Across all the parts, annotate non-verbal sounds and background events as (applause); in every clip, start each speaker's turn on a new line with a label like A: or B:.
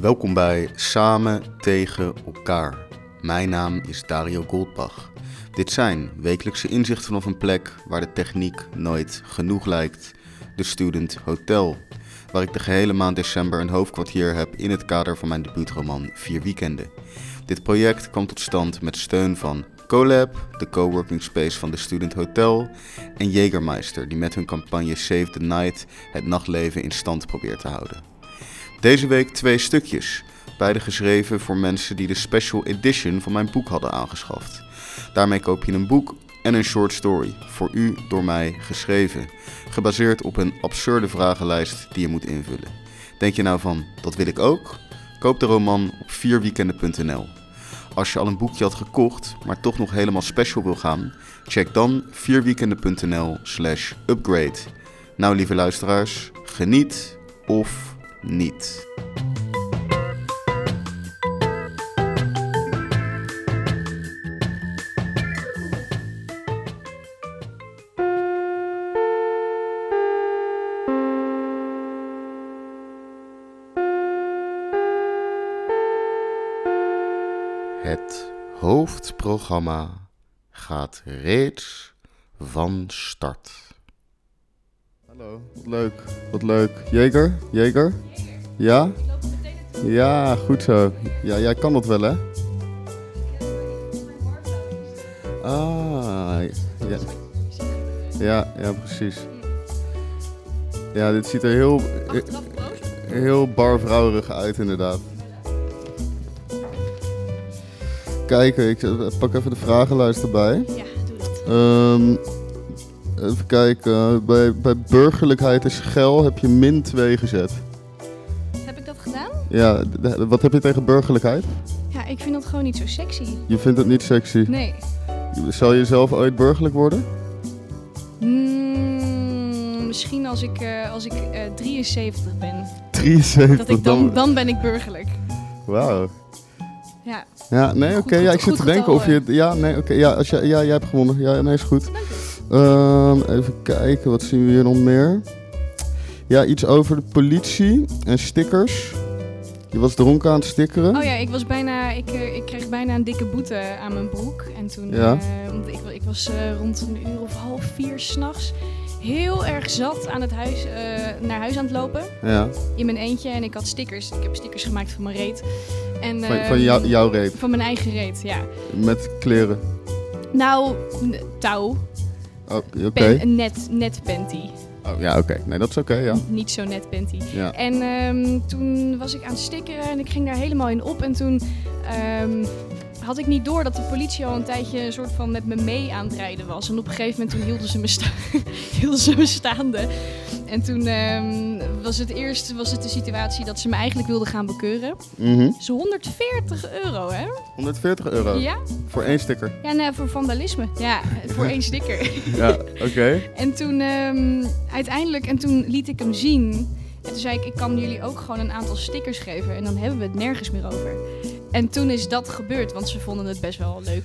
A: Welkom bij Samen tegen elkaar. Mijn naam is Dario Goldbach. Dit zijn wekelijkse inzichten vanaf een plek waar de techniek nooit genoeg lijkt. De Student Hotel. Waar ik de gehele maand december een hoofdkwartier heb in het kader van mijn debuutroman Vier Weekenden. Dit project kwam tot stand met steun van Colab, de coworking space van de Student Hotel, en Jägermeister, die met hun campagne Save the Night het nachtleven in stand probeert te houden. Deze week twee stukjes, beide geschreven voor mensen die de special edition van mijn boek hadden aangeschaft. Daarmee koop je een boek en een short story, voor u door mij geschreven, gebaseerd op een absurde vragenlijst die je moet invullen. Denk je nou van, dat wil ik ook? Koop de roman op vierweekenden.nl. Als je al een boekje had gekocht, maar toch nog helemaal special wil gaan, check dan vierweekenden.nl slash upgrade. Nou lieve luisteraars, geniet of niet. Het hoofdprogramma gaat reeds van start. Wat leuk, wat leuk. Jeger, Jeger? Ja? Ja, goed zo. Ja, jij kan dat wel, hè? Ah, ja. Ja, ja, precies. Ja, dit ziet er heel, heel barvrouwerig uit, inderdaad. Kijken, ik pak even de vragenlijst erbij.
B: Ja, doe dat.
A: Ehm, even kijken, bij, bij burgerlijkheid en schel heb je min 2 gezet.
B: Heb ik dat gedaan?
A: Ja, wat heb je tegen burgerlijkheid?
B: Ja, ik vind dat gewoon niet zo sexy.
A: Je vindt het niet sexy.
B: Nee.
A: Zal je zelf ooit burgerlijk worden?
B: Mm, misschien als ik, eh, als ik eh, 73 ben.
A: 73.
B: Dat ik dan, dan ben ik burgerlijk.
A: Wauw.
B: Ja,
A: Ja, nee, oké. Ja, ik zit te denken of je. Ja, nee, oké. ja, als je, ja, jij hebt gewonnen. Ja, nee, is goed.
B: dank
A: Ehm, even kijken, wat zien we hier nog meer? Ja, iets over de politie en stickers. Je was dronken aan het stickeren.
B: Oh ja, ik was bijna, ik, eh, ik kreeg bijna een dikke boete aan mijn broek. En toen,
A: Ja.
B: eh, want ik, ik was eh, rond een uur of half vier s'nachts heel erg zat aan het huis, naar huis aan het lopen.
A: Ja,
B: In mijn eentje. En ik had stickers. Ik heb stickers gemaakt van mijn reet. En,
A: van,
B: ehm,
A: van jou, jouw reet.
B: Van mijn eigen reet, ja.
A: Met kleren.
B: Nou, touw.
A: Oh, Oké.
B: Een net, net panty.
A: Oh, ja, oké. Nee, dat is oké, ja.
B: Niet zo net panty.
A: ja.
B: En ehm, toen was ik aan het stickeren en ik ging daar helemaal in op. En toen ehm, had ik niet door dat de politie al een tijdje een soort van met me mee aan het rijden was. En op een gegeven moment toen hielden ze me, sta (laughs) hielden ze me staande. En toen ehm, was het eerst was het de situatie dat ze me eigenlijk wilden gaan bekeuren.
A: Mhm.
B: Dus 140 euro, hè?
A: 140 euro
B: Ja?
A: voor één sticker.
B: Ja, nee, voor vandalisme. Ja, voor één sticker. (laughs) (laughs)
A: Ja, oké.
B: En toen ehm, uiteindelijk, en toen liet ik hem zien. En toen zei ik, ik kan jullie ook gewoon een aantal stickers geven. En dan hebben we het nergens meer over. En toen is dat gebeurd, want ze vonden het best wel leuk.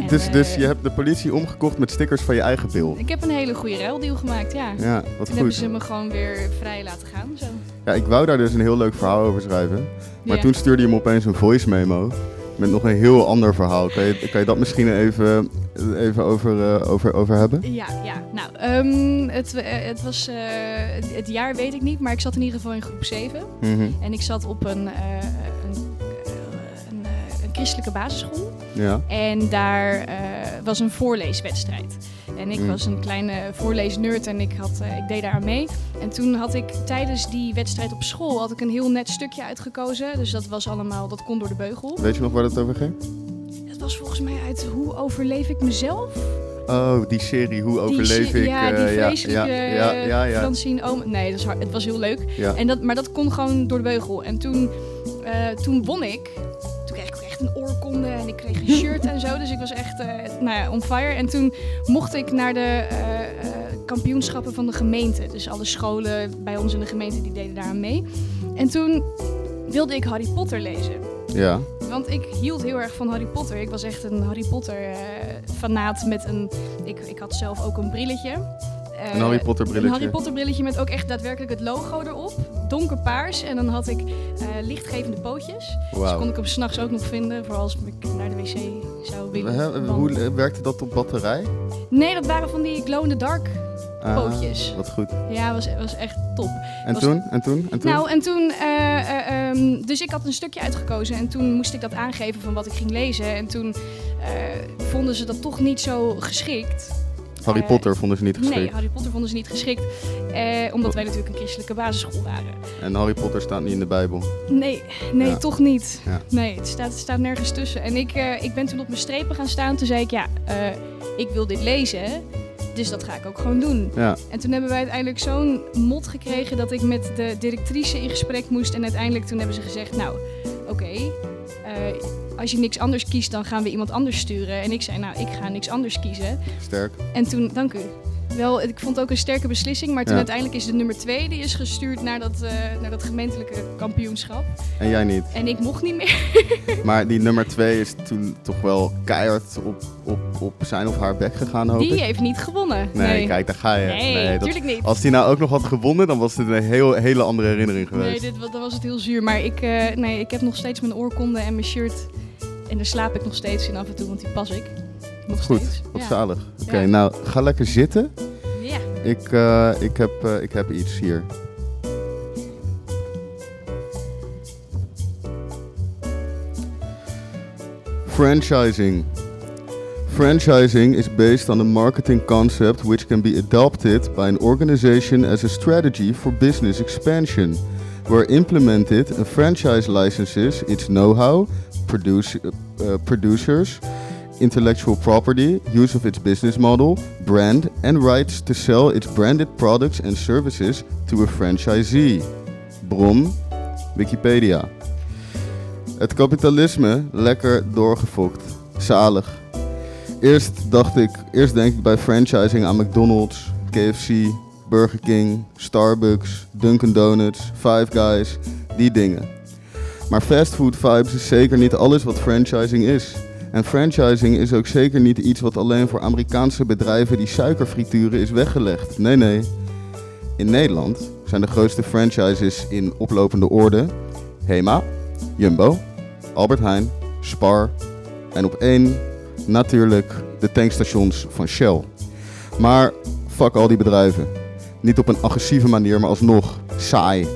B: En,
A: Dus, dus
B: eh,
A: je hebt de politie omgekocht met stickers van je eigen bil.
B: Ik heb een hele goede ruildeal gemaakt, ja.
A: Ja, wat
B: toen hebben ze me gewoon weer vrij laten gaan. Zo.
A: Ja, ik wou daar dus een heel leuk verhaal over schrijven. Maar
B: Ja.
A: toen stuurde je me opeens een voice memo. Met nog een heel ander verhaal. Kan je, kan je dat misschien even, even over, eh, over, over hebben?
B: Ja, ja. Nou, ehm, het, eh, het was... het, het jaar weet ik niet, maar ik zat in ieder geval in groep 7.
A: Mhm.
B: En ik zat op een, christelijke basisschool.
A: Ja.
B: En daar eh, was een voorleeswedstrijd. En ik
A: Mm.
B: was een kleine voorleesnerd en ik, had, eh, ik deed daar aan mee. En toen had ik tijdens die wedstrijd op school had ik een heel net stukje uitgekozen. Dus dat was allemaal, dat kon door de beugel.
A: Weet je nog waar het over ging?
B: Het was volgens mij uit Hoe overleef ik mezelf?
A: Oh, die serie, hoe
B: Die
A: overleef
B: se-
A: ik?
B: Ja, die
A: eh,
B: vreselijke
A: ja, ja, ja, ja,
B: Francine Oom. Nee, dat is hard, het was heel leuk.
A: ja.
B: En dat, maar dat kon gewoon door de beugel. En toen, toen won ik. Echt een oorkonde en ik kreeg een shirt en zo. Dus ik was echt eh, nou ja, on fire. En toen mocht ik naar de eh, eh, kampioenschappen van de gemeente. Dus alle scholen bij ons in de gemeente die deden daaraan mee. En toen wilde ik Harry Potter lezen.
A: ja.
B: Want ik hield heel erg van Harry Potter. Ik was echt een Harry Potter eh, fanaat met een... Ik, ik had zelf ook een brilletje. Eh,
A: Een Harry Potter brilletje.
B: Een Harry Potter brilletje met ook echt daadwerkelijk het logo erop. Donkerpaars. En dan had ik eh, lichtgevende pootjes. Dus
A: Wauw.
B: kon ik hem s'nachts ook nog vinden. Voor als ik naar de wc zou willen.
A: Hè,
B: wandelen.
A: Hoe eh, werkte dat op batterij?
B: Nee, dat waren van die glow-in-the-dark.
A: Ah,
B: Pootjes.
A: Wat goed.
B: Ja, was, was echt top.
A: En
B: Was-
A: toen? En toen? En toen?
B: Nou, en toen, eh, eh, ehm, dus ik had een stukje uitgekozen en toen moest ik dat aangeven van wat ik ging lezen. En toen eh, vonden ze dat toch niet zo geschikt.
A: Harry
B: eh,
A: Potter vonden ze niet geschikt.
B: Nee, Harry Potter vonden ze niet geschikt, eh, omdat wij natuurlijk een christelijke basisschool waren.
A: En Harry Potter staat niet in de Bijbel.
B: Nee, nee,
A: Ja.
B: toch niet.
A: Ja.
B: Nee, het staat, het staat nergens tussen. En ik, eh, ik ben toen op mijn strepen gaan staan. Toen zei ik, ja, eh, ik wil dit lezen, dus dat ga ik ook gewoon doen.
A: Ja,
B: En toen hebben wij uiteindelijk zo'n mot gekregen dat ik met de directrice in gesprek moest. En uiteindelijk toen hebben ze gezegd, nou, oké, eh, als je niks anders kiest, dan gaan we iemand anders sturen. En ik zei, nou, ik ga niks anders kiezen.
A: sterk.
B: En toen, dank u. Wel, ik vond het ook een sterke beslissing, maar toen
A: Ja.
B: uiteindelijk is de nummer twee, die is gestuurd naar dat, eh, naar dat gemeentelijke kampioenschap.
A: En jij niet.
B: En ik mocht niet meer. (laughs)
A: Maar die nummer twee is toen toch wel keihard op, op, op zijn of haar bek gegaan, hoop
B: Die
A: ik.
B: heeft niet gewonnen.
A: Nee, kijk, daar ga je.
B: Nee,
A: dat-
B: tuurlijk niet.
A: als die nou ook nog had gewonnen, dan was dit een heel, hele andere herinnering
B: Nee,
A: geweest.
B: dit, wa- dan was het heel zuur. Maar ik, eh, nee, ik heb nog steeds mijn oorkonde en mijn shirt. En daar slaap ik nog steeds in af en toe, want die pas ik. Nog
A: Goed,
B: steeds.
A: wat zalig. Oké, nou, ga lekker zitten.
B: Ja.
A: Ik, eh, ik, heb, eh, ik heb iets hier. Franchising. Franchising is based on a marketing concept which can be adopted by an organization as a strategy for business expansion. Where implemented, a franchise licenses its know-how, produce, uh, producers, intellectual property, use of its business model, brand, and rights to sell its branded products and services to a franchisee. Bron, Wikipedia. Het kapitalisme lekker doorgefokt. Zalig. Eerst dacht ik, eerst denk ik bij franchising aan McDonald's, KFC, Burger King, Starbucks, Dunkin' Donuts, Five Guys, die dingen. Maar fastfood vibes is zeker niet alles wat franchising is. En franchising is ook zeker niet iets wat alleen voor Amerikaanse bedrijven die suiker frituren is weggelegd. Nee, nee. In Nederland zijn de grootste franchises in oplopende orde Hema, Jumbo, Albert Heijn, Spar en op één natuurlijk de tankstations van Shell. Maar fuck al die bedrijven. Niet op een agressieve manier, maar alsnog saai.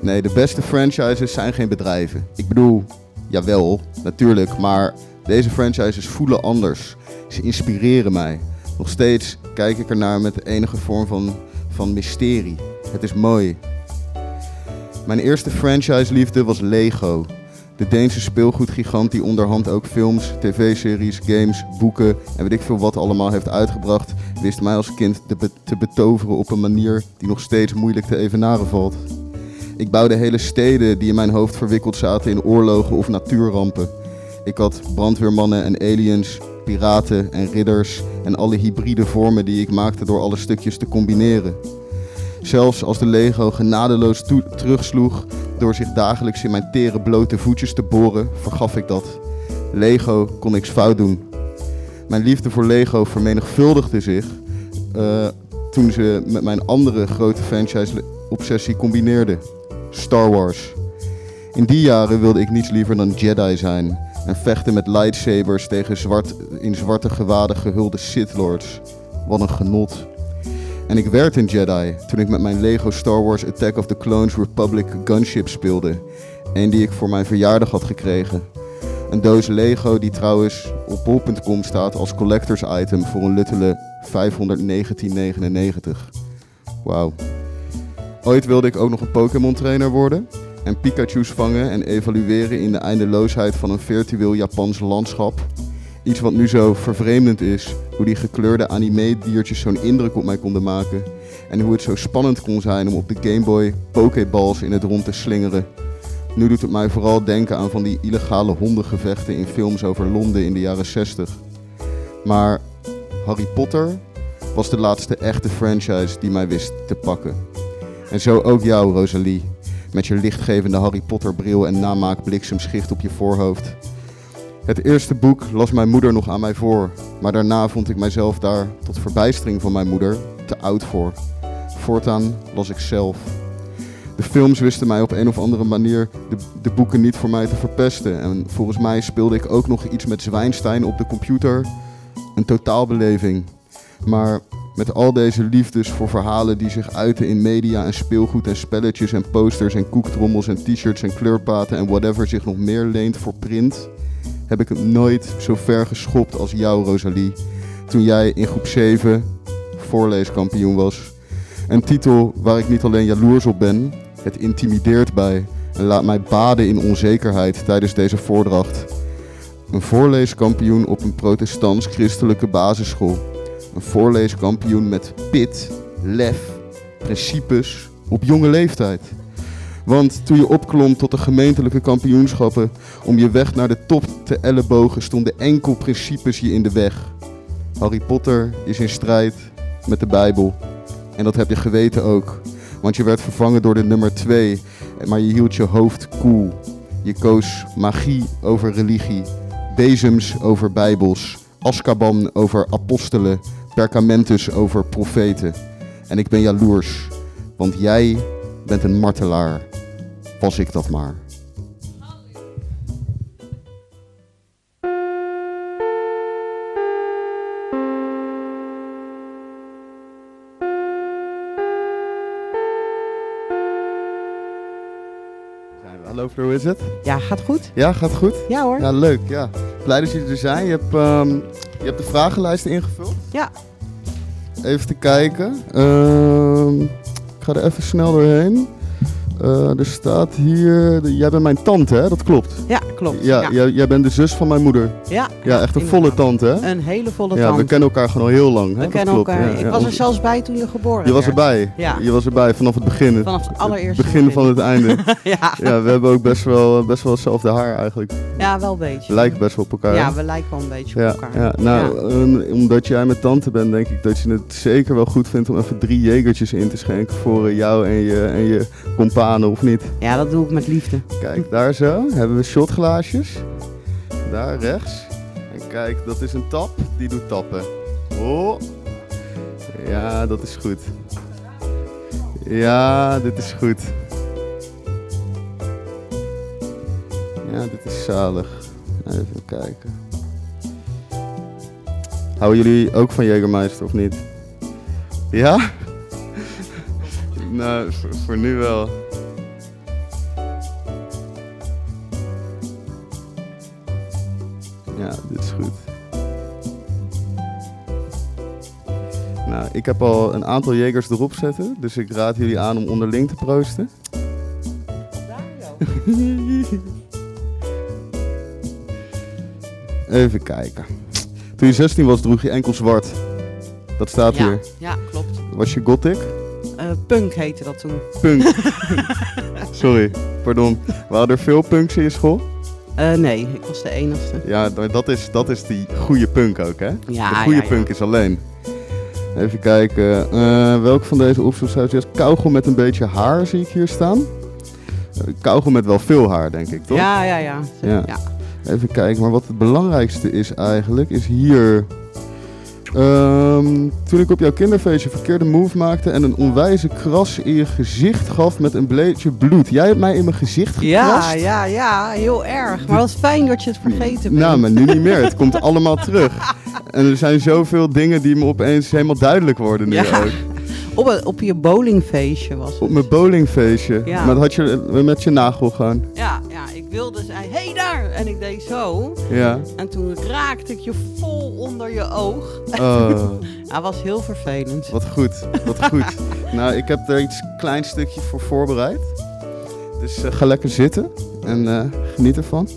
A: Nee, de beste franchises zijn geen bedrijven. Ik bedoel, jawel, natuurlijk, maar deze franchises voelen anders. Ze inspireren mij. Nog steeds kijk ik ernaar met enige vorm van, van mysterie. Het is mooi. Mijn eerste franchise-liefde was Lego. De Deense speelgoedgigant die onderhand ook films, tv-series, games, boeken en weet ik veel wat allemaal heeft uitgebracht, wist mij als kind te, be- te betoveren op een manier die nog steeds moeilijk te evenaren valt. Ik bouwde hele steden die in mijn hoofd verwikkeld zaten in oorlogen of natuurrampen. Ik had brandweermannen en aliens, piraten en ridders en alle hybride vormen die ik maakte door alle stukjes te combineren. Zelfs als de Lego genadeloos terugsloeg door zich dagelijks in mijn tere blote voetjes te boren, vergaf ik dat. Lego kon niks fout doen. Mijn liefde voor Lego vermenigvuldigde zich eh, toen ze met mijn andere grote franchise-obsessie combineerde. Star Wars. In die jaren wilde ik niets liever dan Jedi zijn en vechten met lightsabers tegen zwart, in zwarte gewaden gehulde Sith Lords. Wat een genot. En ik werd een Jedi toen ik met mijn Lego Star Wars Attack of the Clones Republic gunship speelde. Een die ik voor mijn verjaardag had gekregen. Een doos Lego die trouwens op bol.com staat als collectors item voor een luttele 519,99. Wauw. Ooit wilde ik ook nog een Pokémon trainer worden en Pikachu's vangen en evalueren in de eindeloosheid van een virtueel Japans landschap. Iets wat nu zo vervreemdend is, hoe die gekleurde anime-diertjes zo'n indruk op mij konden maken. En hoe het zo spannend kon zijn om op de Game Boy Pokéballs in het rond te slingeren. Nu doet het mij vooral denken aan van die illegale hondengevechten in films over Londen in de jaren 60. Maar Harry Potter was de laatste echte franchise die mij wist te pakken. En zo ook jou, Rosalie. Met je lichtgevende Harry Potter bril en namaak bliksemschicht op je voorhoofd. Het eerste boek las mijn moeder nog aan mij voor, maar daarna vond ik mijzelf daar, tot verbijstering van mijn moeder, te oud voor. Voortaan las ik zelf. De films wisten mij op een of andere manier de, de boeken niet voor mij te verpesten. En volgens mij speelde ik ook nog iets met Zwijnstein op de computer. Een totaalbeleving. Maar met al deze liefdes voor verhalen die zich uiten in media en speelgoed en spelletjes en posters en koektrommels en t-shirts en kleurpaten en whatever zich nog meer leent voor print, heb ik het nooit zo ver geschopt als jou, Rosalie. Toen jij in groep 7 voorleeskampioen was. Een titel waar ik niet alleen jaloers op ben, het intimideert bij en laat mij baden in onzekerheid tijdens deze voordracht. Een voorleeskampioen op een protestants-christelijke basisschool. Een voorleeskampioen met pit, lef, principes op jonge leeftijd. Want toen je opklom tot de gemeentelijke kampioenschappen om je weg naar de top te ellebogen stonden enkel principes je in de weg. Harry Potter is in strijd met de Bijbel. En dat heb je geweten ook. Want je werd vervangen door de nummer 2, maar je hield je hoofd koel. Je koos magie over religie, bezems over bijbels, Azkaban over apostelen, perkamentus over profeten. En ik ben jaloers, want jij bent een martelaar. Was ik dat maar. Hoe is het?
C: Ja, gaat goed?
A: Ja, gaat goed?
C: Ja hoor.
A: Ja, leuk. Ja. Blij dat jullie er zijn. Je hebt, ehm, je hebt de vragenlijst ingevuld.
C: Ja.
A: Even te kijken. Ehm, ik ga er even snel doorheen. Eh, er staat hier... de- jij bent mijn tante, hè? Dat klopt.
C: Ja, klopt.
A: Ja,
C: ja.
A: Jij, jij bent de zus van mijn moeder.
C: ja,
A: Ja, echt een volle tante, hè?
C: Een hele volle
A: Ja,
C: tand.
A: we kennen elkaar gewoon al heel lang. Hè?
C: We kennen
A: klopt.
C: elkaar.
A: Ja,
C: ik
A: ja.
C: was er zelfs bij toen je geboren
A: Je was erbij.
C: Ja.
A: Je was erbij vanaf het begin.
C: Vanaf het allereerste
A: begin van het einde. (laughs)
C: ja.
A: ja, we hebben ook best wel, best wel hetzelfde haar eigenlijk.
C: ja, wel een beetje.
A: We lijken best wel op elkaar.
C: Ja, we lijken wel een beetje
A: Ja,
C: op elkaar.
A: ja. nou, ehm, omdat jij mijn tante bent, denk ik dat je het zeker wel goed vindt om even drie jegertjes in te schenken voor eh, jou en je, en je of niet?
C: Ja, dat doe ik met liefde.
A: Kijk, daar zo hebben we shotglaasjes. Daar rechts. En kijk, dat is een tap, die doet tappen. Oh. Ja, dat is goed. Ja, dit is goed. Ja, dit is zalig. Even kijken. Houden jullie ook van Jägermeister of niet? Ja? (laughs) nou, voor, voor nu wel. Nou, ik heb al een aantal jegers erop zetten, dus ik raad jullie aan om onderling te proosten. (laughs) Even kijken. Toen je 16 was, droeg je enkel zwart. Dat staat
C: ja,
A: hier.
C: ja, klopt.
A: Was je gothic?
C: Eh, punk heette dat toen.
A: Punk. (laughs) Sorry, pardon. Waren er veel punks in je school?
C: Eh, nee, ik was de enigste.
A: Ja, dat is, dat is die goede punk ook, hè?
C: Ja,
A: de goede
C: ja.
A: punk is alleen. Even kijken. eh welke van deze opzoeks zou je? Kauwgom met een beetje haar zie ik hier staan. Uh, kauwgom met wel veel haar, denk ik, toch?
C: Ja, ja, ja.
A: Ja.
C: ja.
A: Even kijken, maar wat het belangrijkste is eigenlijk, is hier... Ehm, toen ik op jouw kinderfeestje verkeerde move maakte en een onwijze kras in je gezicht gaf met een beetje bloed. Jij hebt mij in mijn gezicht gekrast.
C: Ja, ja, ja, heel erg. Maar wat fijn dat je het vergeten bent.
A: Nou, maar nu niet meer. Het komt (laughs) allemaal terug. En er zijn zoveel dingen die me opeens helemaal duidelijk worden nu
C: Ja.
A: ook.
C: Op, op je bowlingfeestje was het.
A: Op mijn bowlingfeestje.
C: Ja.
A: Maar dat had je met je nagel gaan.
C: Ja, ja, wilde zei, hé hey daar! En ik deed zo.
A: Ja.
C: En toen raakte ik je vol onder je oog.
A: Oh, (laughs)
C: Dat was heel vervelend.
A: wat goed. Wat goed. (laughs) nou, ik heb er iets klein stukje voor voorbereid. Dus eh, ga lekker zitten en eh, geniet ervan.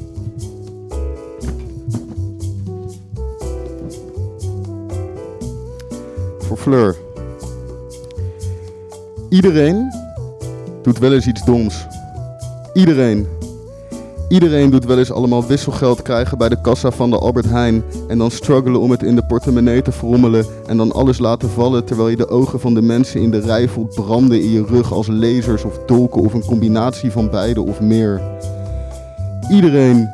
A: Voor Fleur. Iedereen doet wel eens iets doms. Iedereen. Iedereen doet wel eens allemaal wisselgeld krijgen bij de kassa van de Albert Heijn. En dan struggelen om het in de portemonnee te frommelen. En dan alles laten vallen terwijl je de ogen van de mensen in de rij voelt branden in je rug als lasers of dolken of een combinatie van beide of meer. Iedereen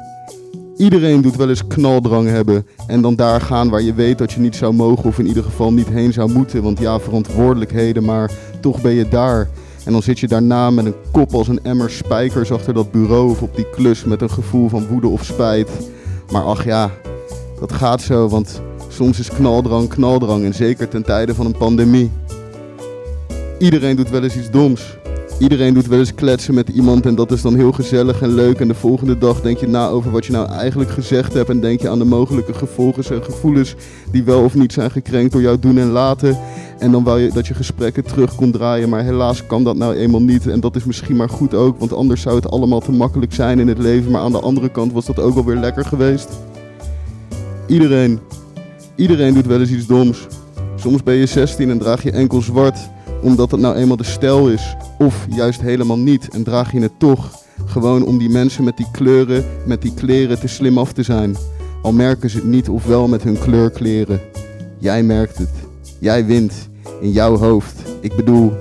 A: Iedereen doet wel eens knaldrang hebben en dan daar gaan waar je weet dat je niet zou mogen of in ieder geval niet heen zou moeten. Want ja, verantwoordelijkheden, maar toch ben je daar. En dan zit je daarna met een kop als een emmer spijkers achter dat bureau of op die klus met een gevoel van woede of spijt. Maar ach ja, dat gaat zo, want soms is knaldrang knaldrang en zeker ten tijde van een pandemie. Iedereen doet wel eens iets doms. Iedereen doet wel eens kletsen met iemand en dat is dan heel gezellig en leuk. En de volgende dag denk je na over wat je nou eigenlijk gezegd hebt. En denk je aan de mogelijke gevolgen en gevoelens die wel of niet zijn gekrenkt door jouw doen en laten. En dan wou je dat je gesprekken terug kon draaien. Maar helaas kan dat nou eenmaal niet. En dat is misschien maar goed ook, want anders zou het allemaal te makkelijk zijn in het leven. Maar aan de andere kant was dat ook wel weer lekker geweest. Iedereen, iedereen doet wel eens iets doms. Soms ben je 16 en draag je enkel zwart omdat het nou eenmaal de stijl is. Of juist helemaal niet en draag je het toch. Gewoon om die mensen met die kleuren, met die kleren te slim af te zijn. Al merken ze het niet of wel met hun kleurkleren. Jij merkt het. Jij wint. In jouw hoofd. Ik bedoel,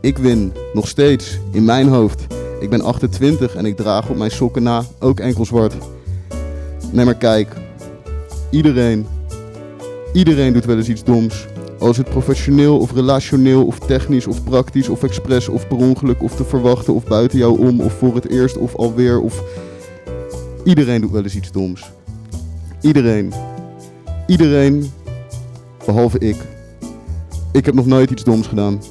A: ik win. Nog steeds. In mijn hoofd. Ik ben 28 en ik draag op mijn sokken na ook enkel zwart. Nee maar kijk. Iedereen. Iedereen doet wel eens iets doms. Als het professioneel of relationeel of technisch of praktisch of expres of per ongeluk of te verwachten of buiten jou om of voor het eerst of alweer of... Iedereen doet wel eens iets doms. Iedereen. Iedereen, behalve ik. Ik heb nog nooit iets doms gedaan.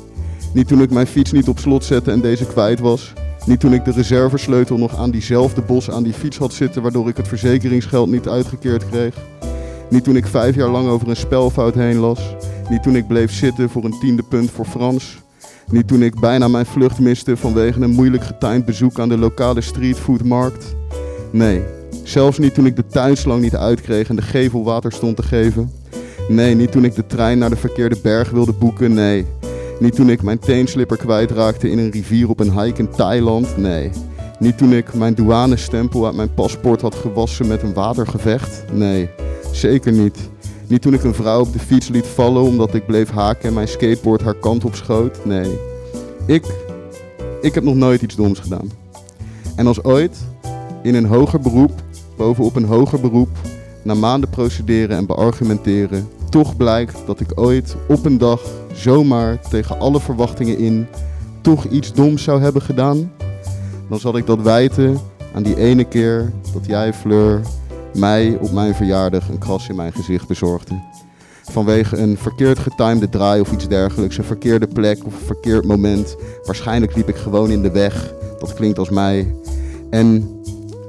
A: Niet toen ik mijn fiets niet op slot zette en deze kwijt was. Niet toen ik de reservesleutel nog aan diezelfde bos aan die fiets had zitten waardoor ik het verzekeringsgeld niet uitgekeerd kreeg. Niet toen ik vijf jaar lang over een spelfout heen las. Niet toen ik bleef zitten voor een tiende punt voor Frans. Niet toen ik bijna mijn vlucht miste vanwege een moeilijk getimed bezoek aan de lokale streetfoodmarkt. Nee, zelfs niet toen ik de tuinslang niet uitkreeg en de gevel water stond te geven. Nee, niet toen ik de trein naar de verkeerde berg wilde boeken. Nee, niet toen ik mijn teenslipper kwijtraakte in een rivier op een hike in Thailand. Nee, niet toen ik mijn douanestempel uit mijn paspoort had gewassen met een watergevecht. Nee, zeker niet. Niet toen ik een vrouw op de fiets liet vallen omdat ik bleef haken en mijn skateboard haar kant op schoot. Nee, ik, ik heb nog nooit iets doms gedaan. En als ooit, in een hoger beroep, bovenop een hoger beroep, na maanden procederen en beargumenteren, toch blijkt dat ik ooit op een dag zomaar tegen alle verwachtingen in toch iets doms zou hebben gedaan, dan zal ik dat wijten aan die ene keer dat jij, Fleur, mij op mijn verjaardag een kras in mijn gezicht bezorgde. Vanwege een verkeerd getimede draai of iets dergelijks, een verkeerde plek of een verkeerd moment. Waarschijnlijk liep ik gewoon in de weg. Dat klinkt als mij. En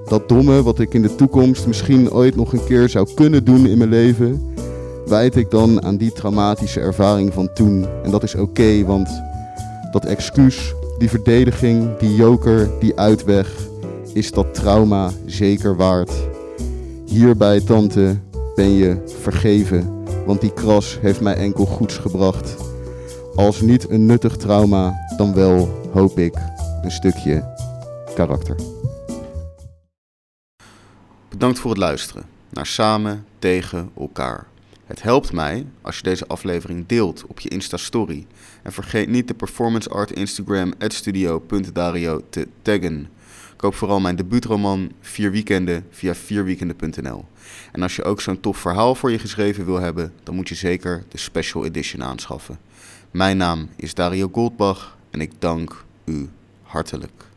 A: dat domme wat ik in de toekomst misschien ooit nog een keer zou kunnen doen in mijn leven, wijd ik dan aan die traumatische ervaring van toen. En dat is oké, want dat excuus, die verdediging, die joker, die uitweg, is dat trauma zeker waard. Hierbij, tante, ben je vergeven, want die kras heeft mij enkel goeds gebracht. Als niet een nuttig trauma, dan wel, hoop ik, een stukje karakter. Bedankt voor het luisteren naar Samen tegen elkaar. Het helpt mij als je deze aflevering deelt op je Insta-story. En vergeet niet de performance art Instagram studio.dario te taggen. Koop vooral mijn debuutroman Vier Weekenden via vierweekenden.nl. En als je ook zo'n tof verhaal voor je geschreven wil hebben, dan moet je zeker de Special Edition aanschaffen. Mijn naam is Dario Goldbach en ik dank u hartelijk.